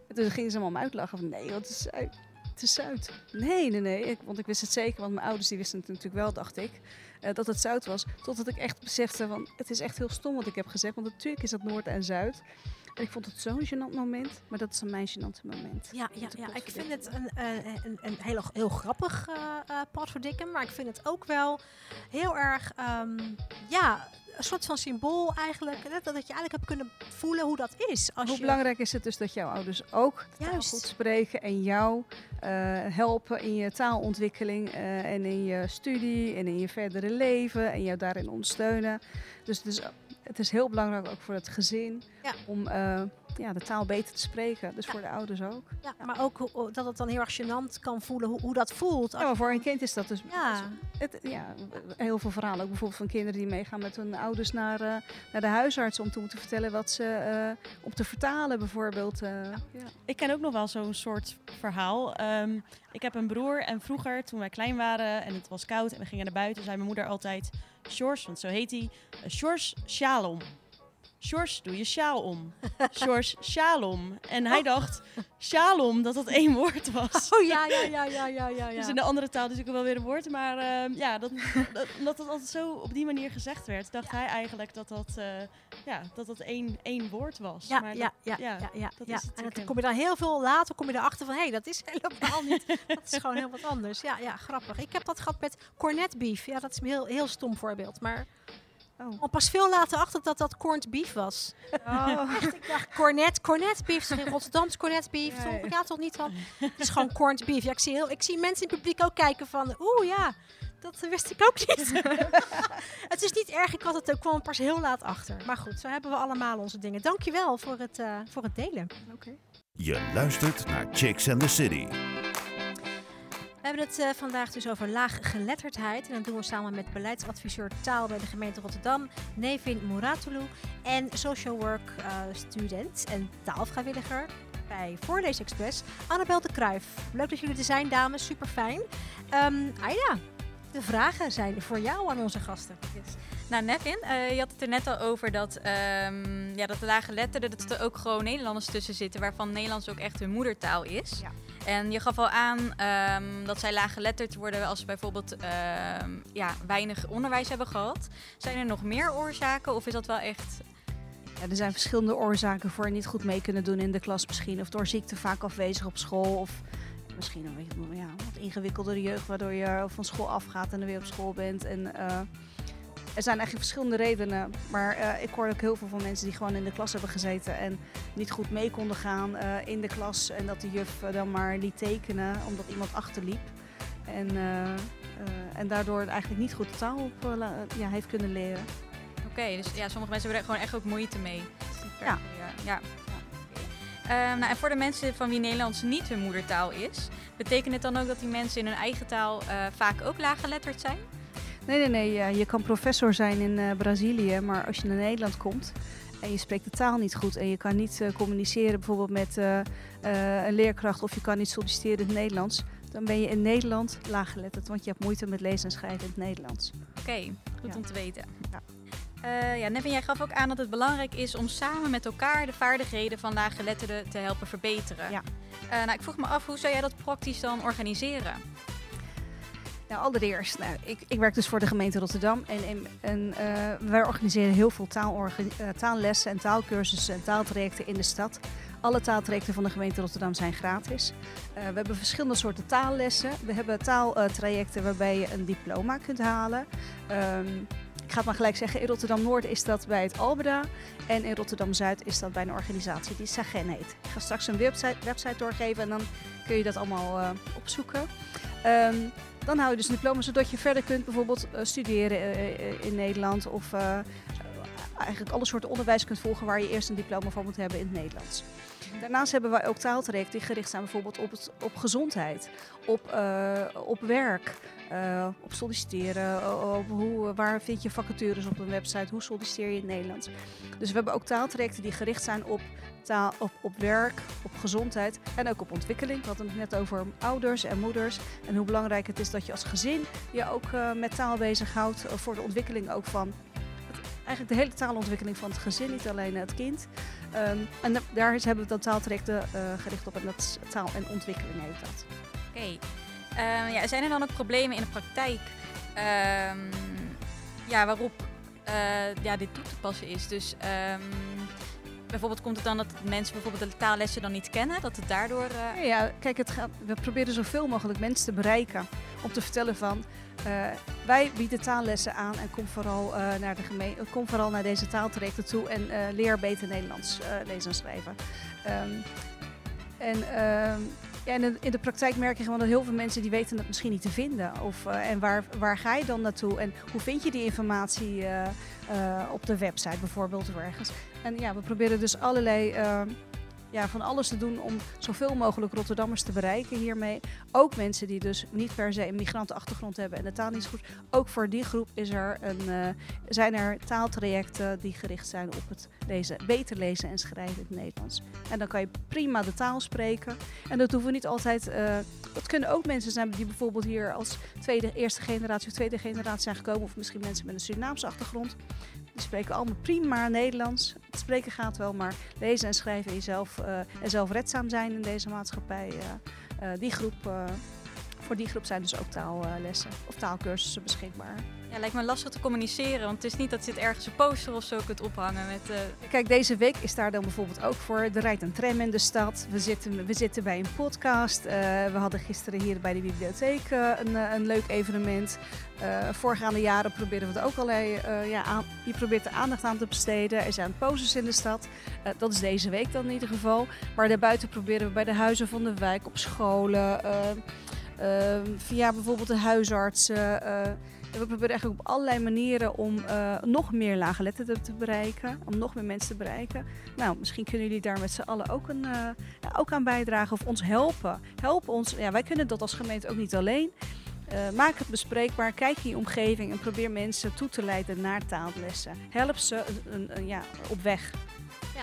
En toen gingen ze allemaal me uitlachen van nee, wat is zout? Is zout. Nee, nee, nee, ik, want ik wist het zeker, want mijn ouders die wisten het natuurlijk wel, dacht ik, eh, dat het zout was. Totdat ik echt besefte van het is echt heel stom wat ik heb gezegd, want natuurlijk is dat Noord en Zuid. En ik vond het zo'n gênant moment, maar dat is een mijn gênante moment. Ja, ja, ja. ik vind het een, een, een heel, heel grappig eh eh, potverdikken, maar ik vind het ook wel heel erg, ehm, ja, een soort van symbool eigenlijk. Dat, dat je eigenlijk hebt kunnen voelen hoe dat is. Als Hoe je, belangrijk is het dus dat jouw ouders ook taal goed spreken en jou eh, helpen in je taalontwikkeling en in je studie en in je verdere leven en jou daarin ondersteunen. Dus het is, het is heel belangrijk ook voor het gezin Ja. om eh, ja, de taal beter te spreken. Dus Ja. voor de ouders ook. ja, maar ook hoe- dat het dan heel erg gênant kan voelen hoe, hoe dat voelt. Als Ja, maar voor een kind is dat dus Ja. het, ja, heel veel verhalen. Ook bijvoorbeeld van kinderen die meegaan met hun ouders naar, eh, naar de huisarts om te moeten vertellen wat ze eh, om te vertalen bijvoorbeeld. eh. ja. Ik ken ook nog wel zo'n soort verhaal. Ehm, ik heb een broer en vroeger, toen wij klein waren en het was koud en we gingen naar buiten, zei mijn moeder altijd Sjors, want zo heet hij, eh, Sjors Shalom. Sjors, doe je sjaal om. <laughs> Sjors Shalom. En hij dacht, Shalom, dat dat één woord was. Oh ja, ja, ja, ja, ja, ja. Dus in de andere taal dus ik wel weer een woord. Maar ehm, ja, dat, dat, omdat het altijd zo op die manier gezegd werd, dacht hij eigenlijk dat dat, eh, ja, dat, dat één, één woord was. Ja, maar ja, dat- ja, ja, ja, dat is En natuurlijk dan kom je dan heel veel later kom je erachter van, hé, hey, dat is helemaal niet. <laughs> dat is gewoon heel wat anders. Ja, ja, grappig. Ik heb dat gehad met cornet beef. Ja, dat is een heel, heel stom voorbeeld. Maar Oh. al pas veel later achter dat dat corned beef was. <laughs> Echt, ik dacht cornet, cornet beef. Zeg, Rotterdams cornet beef. Ja, Toch? ja. Toch niet van. Het is gewoon corned beef. Ja, ik zie, heel, ik zie mensen in het publiek ook kijken van, oeh ja, dat wist ik ook niet. <laughs> het is niet erg. Ik had het ook kwam pas heel laat achter. Maar goed, zo hebben we allemaal onze dingen. Dankjewel voor het, eh, voor het delen. Je luistert naar Chicks and the City. We hebben het eh, vandaag dus over laaggeletterdheid. En dat doen we samen met beleidsadviseur taal bij de gemeente Rotterdam, Nevin Muratulu. En social work eh, student en taalvrijwilliger bij Voorleesexpress, Annabel de Kruijf. Leuk dat jullie er zijn, dames. Super fijn. Aida, de vragen zijn voor jou aan onze gasten. Nou, Nevin, eh, je had het er net al over dat, ehm, ja, dat de lage letterden, dat er ook gewoon Nederlanders tussen zitten, waarvan Nederlands ook echt hun moedertaal is. Ja. En je gaf al aan ehm, dat zij laaggeletterd worden als ze bijvoorbeeld ehm, ja, weinig onderwijs hebben gehad. Zijn er nog meer oorzaken of is dat wel echt... Ja, er zijn verschillende oorzaken voor niet goed mee kunnen doen in de klas misschien. Of door ziekte vaak afwezig op school. Of misschien een beetje, ja, wat ingewikkeldere jeugd waardoor je van school afgaat en er weer op school bent. En, eh, er zijn eigenlijk verschillende redenen. Maar eh, ik hoor ook heel veel van mensen die gewoon in de klas hebben gezeten en niet goed mee konden gaan eh, in de klas. En dat de juf eh, dan maar liet tekenen omdat iemand achterliep. En, en daardoor eigenlijk niet goed de taal op, ja, heeft kunnen leren. Oké, dus ja, sommige mensen hebben er gewoon echt ook moeite mee. Ja. Ja. ja. Ehm, nou, en voor de mensen van wie Nederlands niet hun moedertaal is, betekent het dan ook dat die mensen in hun eigen taal vaak ook laaggeletterd zijn? Nee, nee, nee. ja, je kan professor zijn in eh, Brazilië, maar als je naar Nederland komt en je spreekt de taal niet goed en je kan niet eh, communiceren bijvoorbeeld met eh, een leerkracht of je kan niet solliciteren in het Nederlands, dan ben je in Nederland laaggeletterd, want je hebt moeite met lezen en schrijven in het Nederlands. Oké, goed Ja. om te weten. Ja. Eh, ja, Nevin, jij gaf ook aan dat het belangrijk is om samen met elkaar de vaardigheden van laaggeletterden te helpen verbeteren. Ja. Nou, ik vroeg me af, hoe zou jij dat praktisch dan organiseren? Nou, allereerst, nou, ik, ik werk dus voor de gemeente Rotterdam en, en, eh, wij organiseren heel veel eh, taallessen en taalkursussen en taaltrajecten in de stad. Alle taaltrajecten van de gemeente Rotterdam zijn gratis. Eh, we hebben verschillende soorten taallessen. We hebben taaltrajecten waarbij je een diploma kunt halen. Ehm, ik ga het maar gelijk zeggen, in Rotterdam-Noord is dat bij het Albeda en in Rotterdam-Zuid is dat bij een organisatie die Sagen heet. Ik ga straks een website, website doorgeven en dan kun je dat allemaal opzoeken. Ehm, dan hou je dus een diploma zodat je verder kunt bijvoorbeeld eh, studeren eh, eh, in Nederland of eigenlijk alle soorten onderwijs kunt volgen waar je eerst een diploma voor moet hebben in het Nederlands. Daarnaast hebben wij ook taaltrajecten die gericht zijn bijvoorbeeld op, het, op gezondheid, op, eh, op werk, eh, op solliciteren, op hoe, waar vind je vacatures op een website, hoe solliciteer je in het Nederlands. Dus we hebben ook taaltrajecten die gericht zijn op, taal, op, op werk, op gezondheid en ook op ontwikkeling. We hadden het net over ouders en moeders en hoe belangrijk het is dat je als gezin je ook eh, met taal bezighoudt eh, voor de ontwikkeling ook van eigenlijk de hele taalontwikkeling van het gezin, niet alleen het kind. Ehm, en da- daar hebben we dan taaltrajecten eh, gericht op en dat is taal en ontwikkeling heet dat. Oké. Ehm, ja, zijn er dan ook problemen in de praktijk ehm, ja, waarop eh, ja, dit toe te passen is? Dus bijvoorbeeld komt het dan dat mensen bijvoorbeeld de taallessen dan niet kennen, dat het daardoor... eh, Ja, kijk, het gaat, we proberen zoveel mogelijk mensen te bereiken om te vertellen van eh, wij bieden taallessen aan en kom vooral, eh, naar, de geme- eh, kom vooral naar deze taaltrajecten toe en leer beter Nederlands lezen en schrijven. Ehm, en ehm, ja, in, de, in de praktijk merk je gewoon dat heel veel mensen die weten het misschien niet te vinden. Of, en waar, waar ga je dan naartoe? En hoe vind je die informatie op de website bijvoorbeeld of ergens? En ja, we proberen dus allerlei ehm, ja, van alles te doen om zoveel mogelijk Rotterdammers te bereiken hiermee. Ook mensen die dus niet per se een migrantenachtergrond hebben en de taal niet goed. Ook voor die groep is er een, eh, zijn er taaltrajecten die gericht zijn op het lezen, beter lezen en schrijven in het Nederlands. En dan kan je prima de taal spreken. En dat hoeven niet altijd. eh, dat kunnen ook mensen zijn die bijvoorbeeld hier als tweede, eerste generatie of tweede generatie zijn gekomen. Of misschien mensen met een Surinaamse achtergrond. Die spreken allemaal prima Nederlands. Het spreken gaat wel, maar lezen en schrijven en jezelf eh, en zelfredzaam zijn in deze maatschappij. eh, eh, die groep, eh, voor die groep zijn dus ook taallessen of taalkursussen beschikbaar. Ja, lijkt me lastig te communiceren, want het is niet dat je het ergens een poster of zo kunt ophangen met... eh, Kijk, deze week is daar dan bijvoorbeeld ook voor. Er rijdt een tram in de stad. We zitten, we zitten bij een podcast. Eh, we hadden gisteren hier bij de bibliotheek eh, een, een leuk evenement. Voorgaande jaren proberen we het ook allerlei... ja, aan, je probeert er aandacht aan te besteden. Er zijn posters in de stad. Dat is deze week dan in ieder geval. Maar daarbuiten proberen we bij de huizen van de wijk, op scholen... eh, eh, via bijvoorbeeld de huisartsen... eh, we proberen eigenlijk op allerlei manieren om eh, nog meer laaggeletterden te bereiken. Om nog meer mensen te bereiken. Nou, misschien kunnen jullie daar met z'n allen ook, een, eh, ook aan bijdragen of ons helpen. Help ons. Ja, wij kunnen dat als gemeente ook niet alleen. Maak het bespreekbaar. Kijk in je omgeving en probeer mensen toe te leiden naar taallessen. Help ze ja, op weg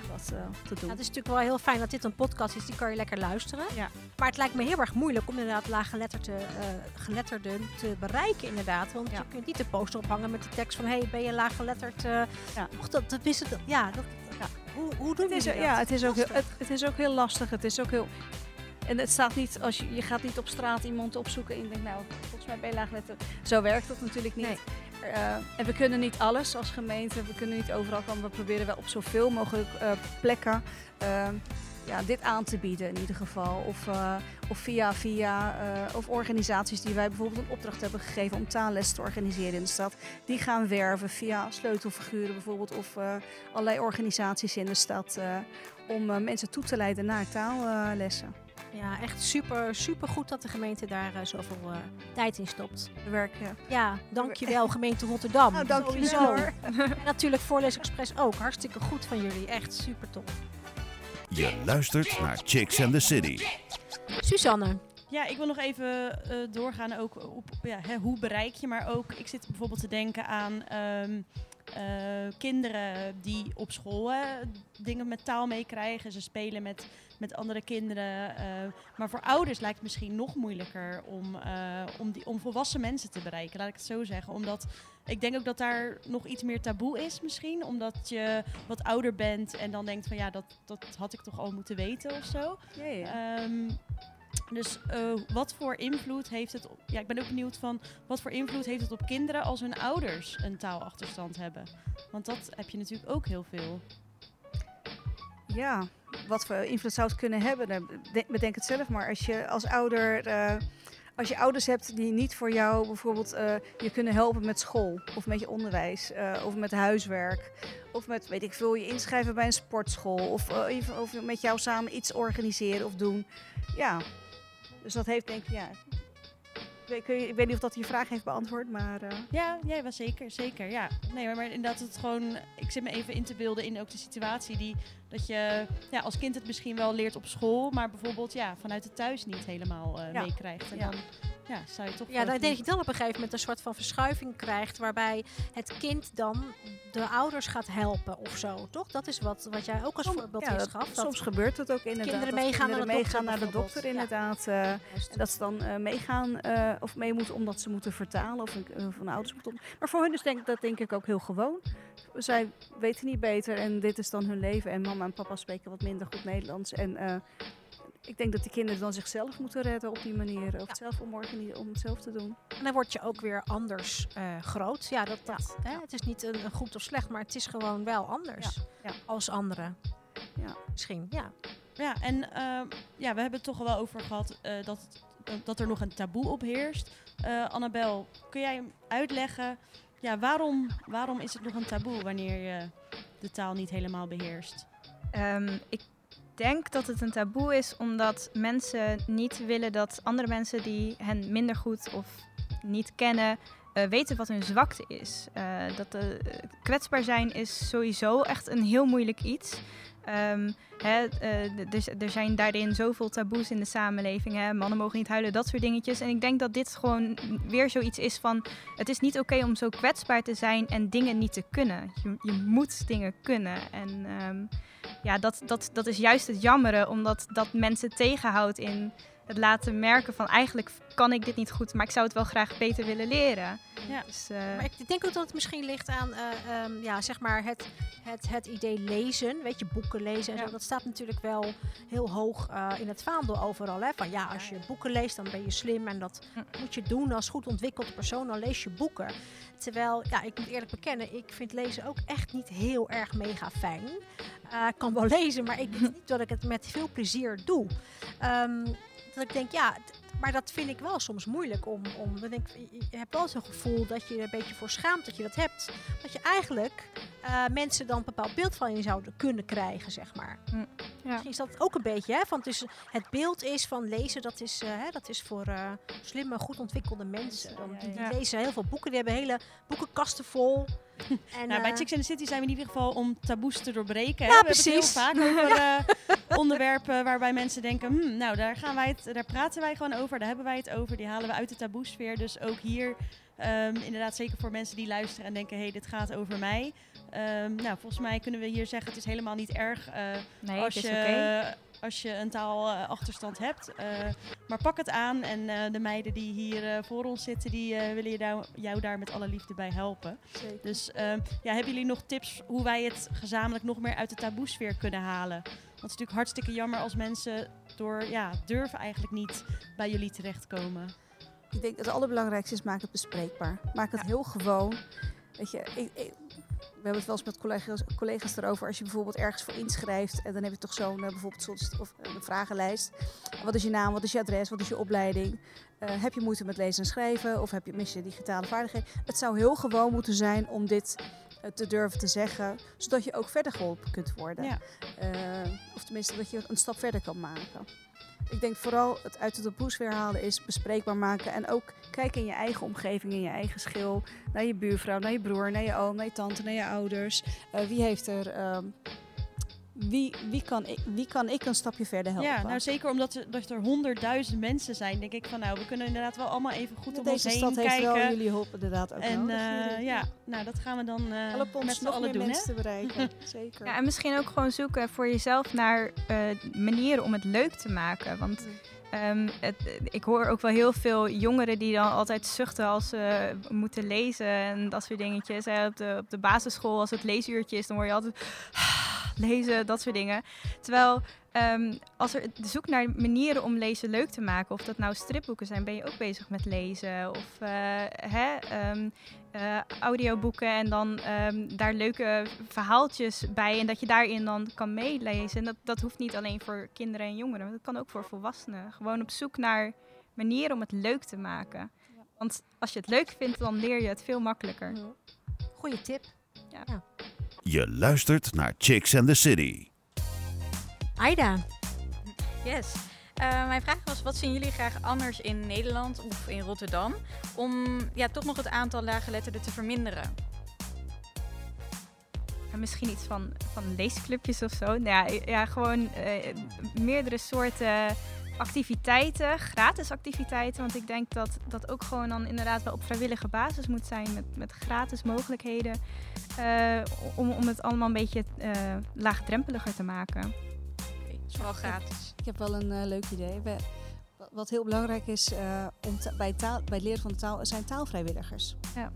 Ja. dat eh, te doen. Het is natuurlijk wel heel fijn dat dit een podcast is, die kan je lekker luisteren. Ja. Maar het lijkt me heel erg moeilijk om inderdaad laaggeletterde, eh geletterden te bereiken inderdaad. Want je kunt niet de poster ophangen met de tekst van... hey, ben je laaggeletterd? eh Ja. Och, dat, dat wist het. Ja, dat, Ja. Hoe, hoe doen is, jullie ja, dat? het is, ook heel, Lastig. het, het is ook heel lastig. Het is ook heel. En het staat niet als je, je gaat niet op straat iemand opzoeken en je denkt, nou, volgens mij ben je laagletter. Zo werkt dat natuurlijk niet. Nee. Eh, en we kunnen niet alles als gemeente, we kunnen niet overal komen. We proberen wel op zoveel mogelijk eh, plekken eh, ja, dit aan te bieden in ieder geval. Of, eh, of via, via of organisaties die wij bijvoorbeeld een opdracht hebben gegeven om taalles te organiseren in de stad. Die gaan werven via sleutelfiguren bijvoorbeeld of allerlei organisaties in de stad. om mensen toe te leiden naar taallessen. Ja, echt super, super goed dat de gemeente daar eh, zoveel eh, tijd in stopt. We werken. Ja, dankjewel gemeente Rotterdam. Nou, dank je Sowieso. wel. En natuurlijk Voorlees Express ook. Hartstikke goed van jullie. Echt super top. Je luistert naar Chicks and the City. Suzanne. Ja, ik wil nog even eh, doorgaan ook op ja, hè, hoe bereik je, maar ook ik zit bijvoorbeeld te denken aan ehm, eh, kinderen die op school hè, dingen met taal meekrijgen. Ze spelen met, met andere kinderen. eh, maar voor ouders lijkt het misschien nog moeilijker om, eh, om, die, om volwassen mensen te bereiken, laat ik het zo zeggen. Omdat ik denk ook dat daar nog iets meer taboe is misschien, omdat je wat ouder bent en dan denkt van ja, dat, dat had ik toch al moeten weten of zo. Ehm, Dus eh, wat voor invloed heeft het op... Ja, ik ben ook benieuwd van... Wat voor invloed heeft het op kinderen als hun ouders een taalachterstand hebben? Want dat heb je natuurlijk ook heel veel. Ja, wat voor invloed zou het kunnen hebben? Nou, de- Bedenk het zelf maar. Als je als ouder, eh, als je ouders hebt die niet voor jou bijvoorbeeld eh, je kunnen helpen met school of met je onderwijs eh, of met huiswerk of met weet ik veel je inschrijven bij een sportschool of, of met jou samen iets organiseren of doen. Ja, dus dat heeft denk ik ja. Ik weet, ik weet niet of dat je vraag heeft beantwoord, maar eh, Ja, ja, wel zeker, zeker. Ja. Nee, maar, maar inderdaad, het gewoon. Ik zit me even in te beelden in ook de situatie die dat je ja, als kind het misschien wel leert op school, maar bijvoorbeeld ja, vanuit het thuis niet helemaal eh, Ja. meekrijgt. En dan ja, zou je toch. Ja, dan denk ik dan op een gegeven moment een soort van verschuiving krijgt. Waarbij het kind dan de ouders gaat helpen of zo. Toch? Dat is wat, wat jij ook als Som- voorbeeld ja, dat- gaf. Dat soms gebeurt het ook inderdaad. kinderen dat meegaan naar de kinderen dokter meegaan naar de bijvoorbeeld. dokter Ja. inderdaad. eh. En dat ze dan eh, meegaan eh, of mee moeten omdat ze moeten vertalen of een ouders moeten. Maar voor hun is denk, dat denk ik ook heel gewoon. Zij weten niet beter en dit is dan hun leven. En mama en papa spreken wat minder goed Nederlands. En eh, ik denk dat die kinderen dan zichzelf moeten redden op die manier. Of Ja. het zelf omorganiseren om het zelf te doen. En dan word je ook weer anders eh, groot. Ja, dat, dat, Hè? het is niet een, een goed of slecht, maar het is gewoon wel anders Ja, ja. als anderen. Ja. Misschien, ja. Ja, en ehm, ja, we hebben het toch wel over gehad eh, dat, dat er nog een taboe op heerst. Eh, Annabel, kun jij uitleggen, ja, waarom, waarom is het nog een taboe wanneer je de taal niet helemaal beheerst? Ehm, ik denk dat het een taboe is omdat mensen niet willen dat andere mensen die hen minder goed of niet kennen, eh, weten wat hun zwakte is. Eh, dat eh, kwetsbaar zijn is sowieso echt een heel moeilijk iets. Ehm, hè, dus er zijn daarin zoveel taboes in de samenleving. Hè. Mannen mogen niet huilen, dat soort dingetjes. En ik denk dat dit gewoon weer zoiets is van... Het is niet oké om zo kwetsbaar te zijn en dingen niet te kunnen. Je, je moet dingen kunnen. En ehm, ja, dat, dat, dat is juist het jammere, omdat dat mensen tegenhoudt in het laten merken van eigenlijk kan ik dit niet goed, maar ik zou het wel graag beter willen leren. Ja. Dus, eh, Maar ik denk ook dat het misschien ligt aan eh, ehm, ja, zeg maar het, het, het idee lezen. Weet je, boeken lezen en Ja. zo. Dat staat natuurlijk wel heel hoog eh, in het vaandel overal. Hè? Van ja, als je boeken leest, dan ben je slim. En dat Hm. moet je doen als goed ontwikkelde persoon. Dan lees je boeken. Terwijl, ja, ik moet eerlijk bekennen, ik vind lezen ook echt niet heel erg mega fijn. Ik kan wel lezen, maar ik denk <laughs> niet dat ik het met veel plezier doe. Ehm, dat ik denk, ja, maar dat vind ik wel soms moeilijk om. om denk, ik, je hebt wel zo'n gevoel dat je er een beetje voor schaamt dat je dat hebt. Dat je eigenlijk eh, mensen dan een bepaald beeld van je zouden kunnen krijgen, zeg maar. Hm, ja. Misschien is dat ook een beetje, hè? Het, is, het beeld is van lezen, dat is, eh, hè, dat is voor eh, slimme, goed ontwikkelde mensen. Dan, die, die ja. lezen heel veel boeken, die hebben hele boekenkasten vol. <laughs> en, Nou, bij Chicks in the City zijn we in ieder geval om taboes te doorbreken. Ja, we precies. hebben het heel vaak over <laughs> onderwerpen waarbij mensen denken, "Hmm, nou daar, gaan wij het, daar praten wij gewoon over, daar hebben wij het over, die halen we uit de taboesfeer. Dus ook hier, ehm, inderdaad zeker voor mensen die luisteren en denken, hé, hey, dit gaat over mij. Ehm, nou, volgens mij kunnen we hier zeggen, het is helemaal niet erg eh, nee, als, je, oké. als je een taalachterstand hebt. Eh, maar pak het aan en eh, de meiden die hier eh, voor ons zitten, die eh, willen je daar, jou daar met alle liefde bij helpen. zeker. Dus ehm, ja, hebben jullie nog tips hoe wij het gezamenlijk nog meer uit de taboesfeer kunnen halen? Want het is natuurlijk hartstikke jammer als mensen door ja, durven eigenlijk niet bij jullie terechtkomen. Ik denk dat het allerbelangrijkste is, maak het bespreekbaar. Maak het heel gewoon. Weet je, ik, ik- we hebben het wel eens met collega's, collega's erover. Als je bijvoorbeeld ergens voor inschrijft en dan heb je toch zo'n eh, bijvoorbeeld sollicit- of eh, een vragenlijst. Wat is je naam, wat is je adres, wat is je opleiding? Eh, heb je moeite met lezen en schrijven of heb je, mis je digitale vaardigheden? Het zou heel gewoon moeten zijn om dit eh, te durven te zeggen, zodat je ook verder geholpen kunt worden. Ja. Eh, of tenminste dat je een stap verder kan maken. Ik denk vooral het uit de taboesfeer halen is bespreekbaar maken. En ook kijken in je eigen omgeving, in je eigen schil. Naar je buurvrouw, naar je broer, naar je oom, naar je tante, naar je ouders. Eh, wie heeft er... ehm, wie, wie, kan ik, wie kan ik een stapje verder helpen? Ja, nou zeker omdat er, dat er honderdduizend mensen zijn, denk ik van nou, we kunnen inderdaad wel allemaal even goed om ons Deze heen stad heeft wel kijken. jullie hulp inderdaad ook en nodig. eh, ja, nou dat gaan we dan eh Help met ons z'n nog allen meer doen. Hè? mensen te bereiken. <laughs> Zeker. Ja, en misschien ook gewoon zoeken voor jezelf naar eh, manieren om het leuk te maken. Want ehm, het, ik hoor ook wel heel veel jongeren die dan altijd zuchten als ze moeten lezen en dat soort dingetjes. Hè. Op, de, op de basisschool, als het leesuurtje is, dan hoor je altijd... <laughs> lezen, dat soort dingen. Terwijl ehm, als er zoek naar manieren om lezen leuk te maken, of dat nou stripboeken zijn, ben je ook bezig met lezen. Of eh, hè, ehm, eh, audioboeken en dan ehm, daar leuke verhaaltjes bij. En dat je daarin dan kan meelezen. En dat, dat hoeft niet alleen voor kinderen en jongeren, dat kan ook voor volwassenen. Gewoon op zoek naar manieren om het leuk te maken. Want als je het leuk vindt, dan leer je het veel makkelijker. Goeie tip. Je luistert naar Chicks and the City. Aida, Yes. Eh, mijn vraag was, wat zien jullie graag anders in Nederland of in Rotterdam om ja, toch nog het aantal laaggeletterden te verminderen? En misschien iets van, van leesclubjes of zo. Nou ja, ja, gewoon eh, meerdere soorten activiteiten, gratis activiteiten. Want ik denk dat dat ook gewoon dan inderdaad wel op vrijwillige basis moet zijn. Met, met gratis mogelijkheden. eh, om, om het allemaal een beetje eh, laagdrempeliger te maken. Oké, het is vooral gratis. Ik heb wel een eh, leuk idee. We, wat heel belangrijk is eh, om ta- bij, taal, bij het leren van de taal, zijn taalvrijwilligers. Ja.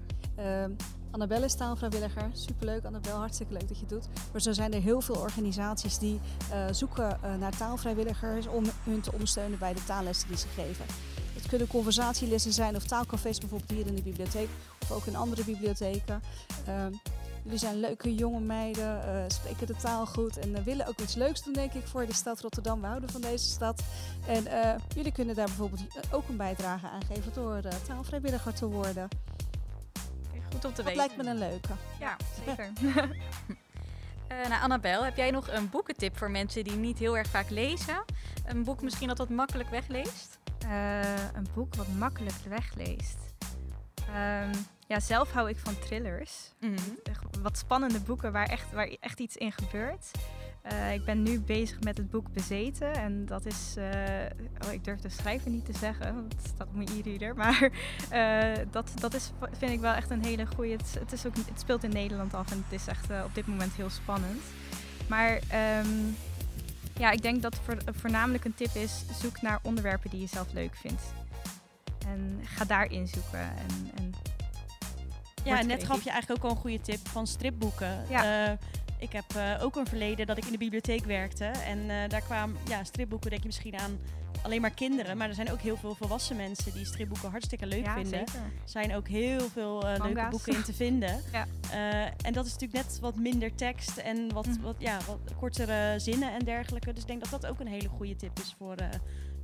Annabelle is taalvrijwilliger. Superleuk, Annabelle. Hartstikke leuk dat je het doet. Maar zo zijn er heel veel organisaties die eh, zoeken eh, naar taalvrijwilligers om hun te ondersteunen bij de taallessen die ze geven. Het kunnen conversatielessen zijn of taalcafés bijvoorbeeld hier in de bibliotheek of ook in andere bibliotheken. Ehm, jullie zijn leuke jonge meiden, eh, spreken de taal goed en willen ook iets leuks doen denk ik voor de stad Rotterdam. We houden van deze stad. En jullie kunnen daar bijvoorbeeld ook een bijdrage aan geven door taalvrijwilliger te worden. Goed om te Dat weten. lijkt me een leuke. Ja, <laughs> zeker. <laughs> Eh, nou, Annabel, heb jij nog een boekentip voor mensen die niet heel erg vaak lezen? Een boek misschien dat wat makkelijk wegleest? Eh, een boek wat makkelijk wegleest. Ehm, ja, zelf hou ik van thrillers. Echt wat spannende boeken waar echt, waar echt iets in gebeurt. Eh, ik ben nu bezig met het boek Bezeten. En dat is. eh, oh, ik durf de schrijver niet te zeggen, want het staat op mijn e-reader. Maar eh, dat, dat is, vind ik wel echt een hele goede. Het, het, is ook, het speelt in Nederland af en het is echt op dit moment heel spannend. Maar ehm, ja, ik denk dat voor, voornamelijk een tip is: zoek naar onderwerpen die je zelf leuk vindt. En ga daarin zoeken. En, en Ja, net gaf je eigenlijk ook al een goede tip van stripboeken. Ja. Ik heb eh, ook een verleden dat ik in de bibliotheek werkte. En eh, daar kwamen ja, stripboeken, denk je misschien aan alleen maar kinderen. Maar er zijn ook heel veel volwassen mensen die stripboeken hartstikke leuk ja, vinden. Er zijn ook heel veel eh, leuke boeken in te vinden. <laughs> Ja. En dat is natuurlijk net wat minder tekst en wat, Mhm. wat, ja, wat kortere zinnen en dergelijke. Dus ik denk dat dat ook een hele goede tip is voor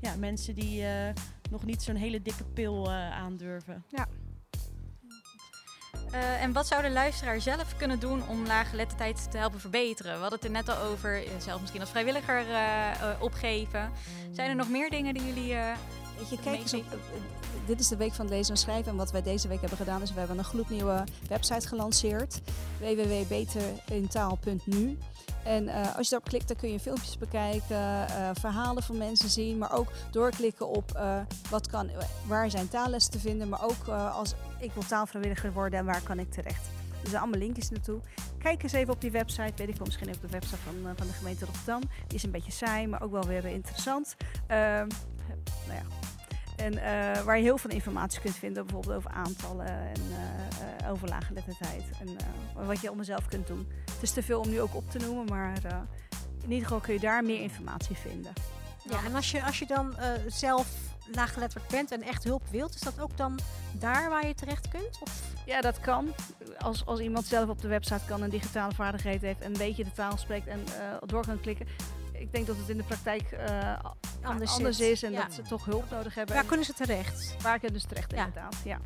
ja, mensen die nog niet zo'n hele dikke pil aandurven. Eh, en wat zou de luisteraar zelf kunnen doen om laaggeletterdheid te helpen verbeteren? We hadden het er net al over, eh, zelf misschien als vrijwilliger eh, opgeven. Zijn er nog meer dingen die jullie... Weet je, kijk eens op. eh, dit is de week van lezen en schrijven. En wat wij deze week hebben gedaan is we hebben een gloednieuwe website gelanceerd. www.beterintaal.nu. En eh, als je daarop klikt, dan kun je filmpjes bekijken, eh, verhalen van mensen zien, maar ook doorklikken op wat kan, waar zijn taallessen te vinden, maar ook als ik wil taalvrijwilliger worden en waar kan ik terecht. Dus er zijn allemaal linkjes naartoe. Kijk eens even op die website, weet ik wel, misschien op de website van, van de gemeente Rotterdam. Die is een beetje saai, maar ook wel weer interessant. Nou ja. En eh, waar je heel veel informatie kunt vinden, bijvoorbeeld over aantallen en eh, over laaggeletterdheid. En wat je om mezelf kunt doen. Het is te veel om nu ook op te noemen, maar in ieder geval kun je daar meer informatie vinden. Ja, en als je, als je dan zelf laaggeletterd bent en echt hulp wilt, is dat ook dan daar waar je terecht kunt? Of Ja, dat kan. Als, als iemand zelf op de website kan en digitale vaardigheid heeft en een beetje de taal spreekt en door kan klikken. Ik denk dat het in de praktijk eh, Anders anders, is en Ja. dat ze toch hulp nodig hebben. waar En kunnen ze terecht? waar kunnen ze terecht Ja. inderdaad, ja.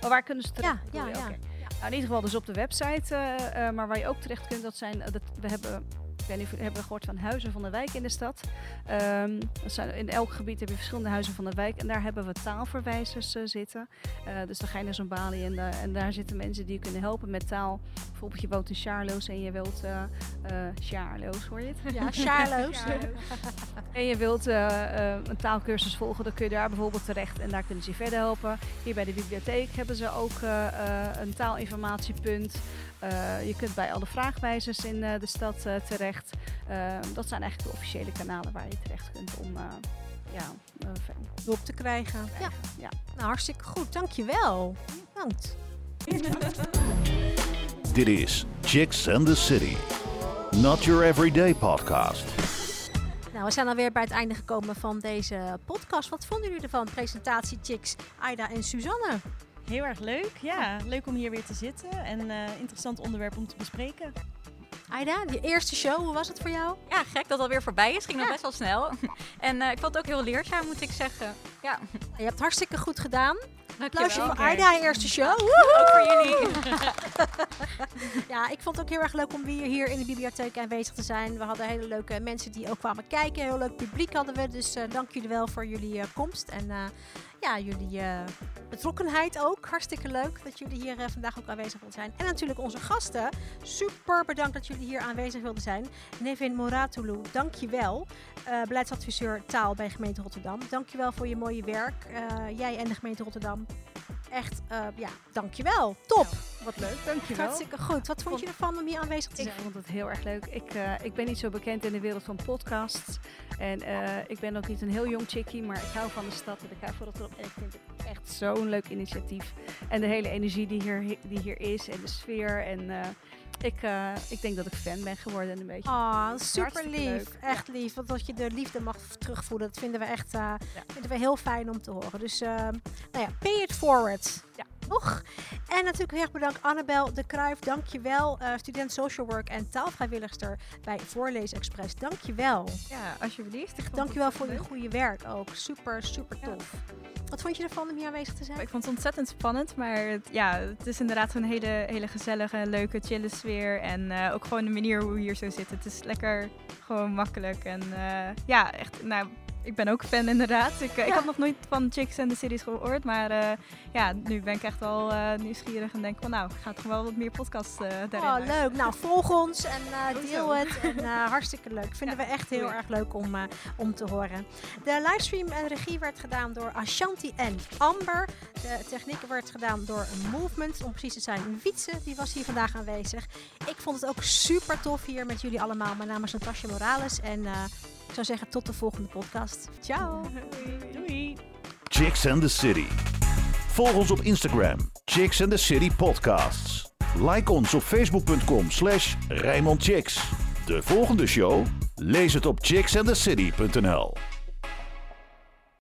Maar waar kunnen ze terecht? Ja, ja, ja. Nou, in ieder geval dus op de website. eh, eh, maar waar je ook terecht kunt, dat zijn... dat, we hebben... Ik weet niet of hebben gehoord van huizen van de wijk in de stad. Ehm, in elk gebied heb je verschillende huizen van de wijk. En daar hebben we taalverwijzers eh, zitten. Eh, dus dan ga je naar zo'n balie en, da- en daar zitten mensen die je kunnen helpen met taal. Bijvoorbeeld je woont in Charloes en je wilt... eh eh, Charloes, hoor je het? Ja, Charloes. <laughs> En je wilt eh, eh, een taalkursus volgen, dan kun je daar bijvoorbeeld terecht en daar kunnen ze je verder helpen. Hier bij de bibliotheek hebben ze ook eh, eh, een taalinformatiepunt. Eh, je kunt bij alle vraagwijzers in eh, de stad eh, terecht. Dat zijn eigenlijk de officiële kanalen waar je terecht kunt om eh, ja, hulp te krijgen. Ja. ja. Nou, hartstikke goed. Dankjewel. Bedankt. Dit is Chicks and the City. Not Your Everyday Podcast. Nou, we zijn alweer bij het einde gekomen van deze podcast. Wat vonden jullie ervan? Presentatie Chicks, Aida en Suzanne. Heel erg leuk. Ja, leuk om hier weer te zitten. En eh, interessant onderwerp om te bespreken. Aida, je eerste show, hoe was het voor jou? Ja, gek dat het alweer voorbij is. Ging nog best wel snel. <laughs> En eh, ik vond het ook heel leerzaam, moet ik zeggen. Ja, Je hebt hartstikke goed gedaan. Applausje voor Aida, je eerste show. Ook voor jullie. <laughs> Ja, ik vond het ook heel erg leuk om weer hier in de bibliotheek aanwezig te zijn. We hadden hele leuke mensen die ook kwamen kijken. Heel leuk publiek hadden we. Dus eh, dank jullie wel voor jullie eh, komst. En eh, ja, jullie eh, betrokkenheid ook. Hartstikke leuk dat jullie hier eh, vandaag ook aanwezig wilden zijn. En natuurlijk onze gasten. Super bedankt dat jullie hier aanwezig wilden zijn. Nevin Moratulu, dank je wel. Eh, beleidsadviseur taal bij gemeente Rotterdam. Dank je wel voor je mooie werk. Jij en de gemeente Rotterdam. Echt, eh ja, dank je wel. Top. Wat leuk, dankjewel. Hartstikke goed. Wat vond je ervan om hier aanwezig te Ik zijn? vond het heel erg leuk. Ik, eh, ik ben niet zo bekend in de wereld van podcasts. En eh, ik ben ook niet een heel jong chickie, maar ik hou van de stad en ik hou van Rotterdam. En ik vind het echt zo'n leuk initiatief. En de hele energie die hier, die hier is en de sfeer. En ik, eh, ik denk dat ik fan ben geworden een beetje. Ah, super lief. Echt lief. Want dat je de liefde mag terugvoelen, dat vinden we echt eh, vinden we heel fijn om te horen. Dus eh, nou ja, pay it forward. Ja. Toch? En natuurlijk heel erg bedankt Annabel de Kruijf. Dank je wel. Eh, student social work en taalvrijwilligster bij Voorlees Express. Dank je wel. Ja, alsjeblieft. Ik vond Dank je het wel voor je goede werk ook. Super, super Ja. tof. Wat vond je ervan om hier aanwezig te zijn? Ik vond het ontzettend spannend, maar het, ja, het is inderdaad een hele, hele gezellige, leuke, chille sfeer. En eh, ook gewoon de manier hoe we hier zo zitten. Het is lekker gewoon makkelijk. En eh, ja, echt, nou, ik ben ook fan inderdaad. Ik, eh, ik had nog nooit van Chicks en de Series gehoord, maar eh, ja, nu ben ik echt wel eh, nieuwsgierig en denk van nou, ik ga toch wel wat meer podcasts daarin Oh, leuk. Nou, volg ons en deel het. En <laughs> hartstikke leuk. Vinden Ja, we echt heel erg leuk om, om te horen. De livestream en regie werd gedaan door Ashanti en Amber. De techniek werd gedaan door Movement. Om precies te zijn, Wietse, die was hier vandaag aanwezig. Ik vond het ook super tof hier met jullie allemaal. Mijn naam is Natasja Morales en zou zeggen tot de volgende podcast. Ciao. Doei! Chicks and the City. Volg ons op Instagram, Chicks and the City Podcasts. Like ons op facebook.com slash Rijnmond Chicks. De volgende show? Lees het op chicksandthecity.nl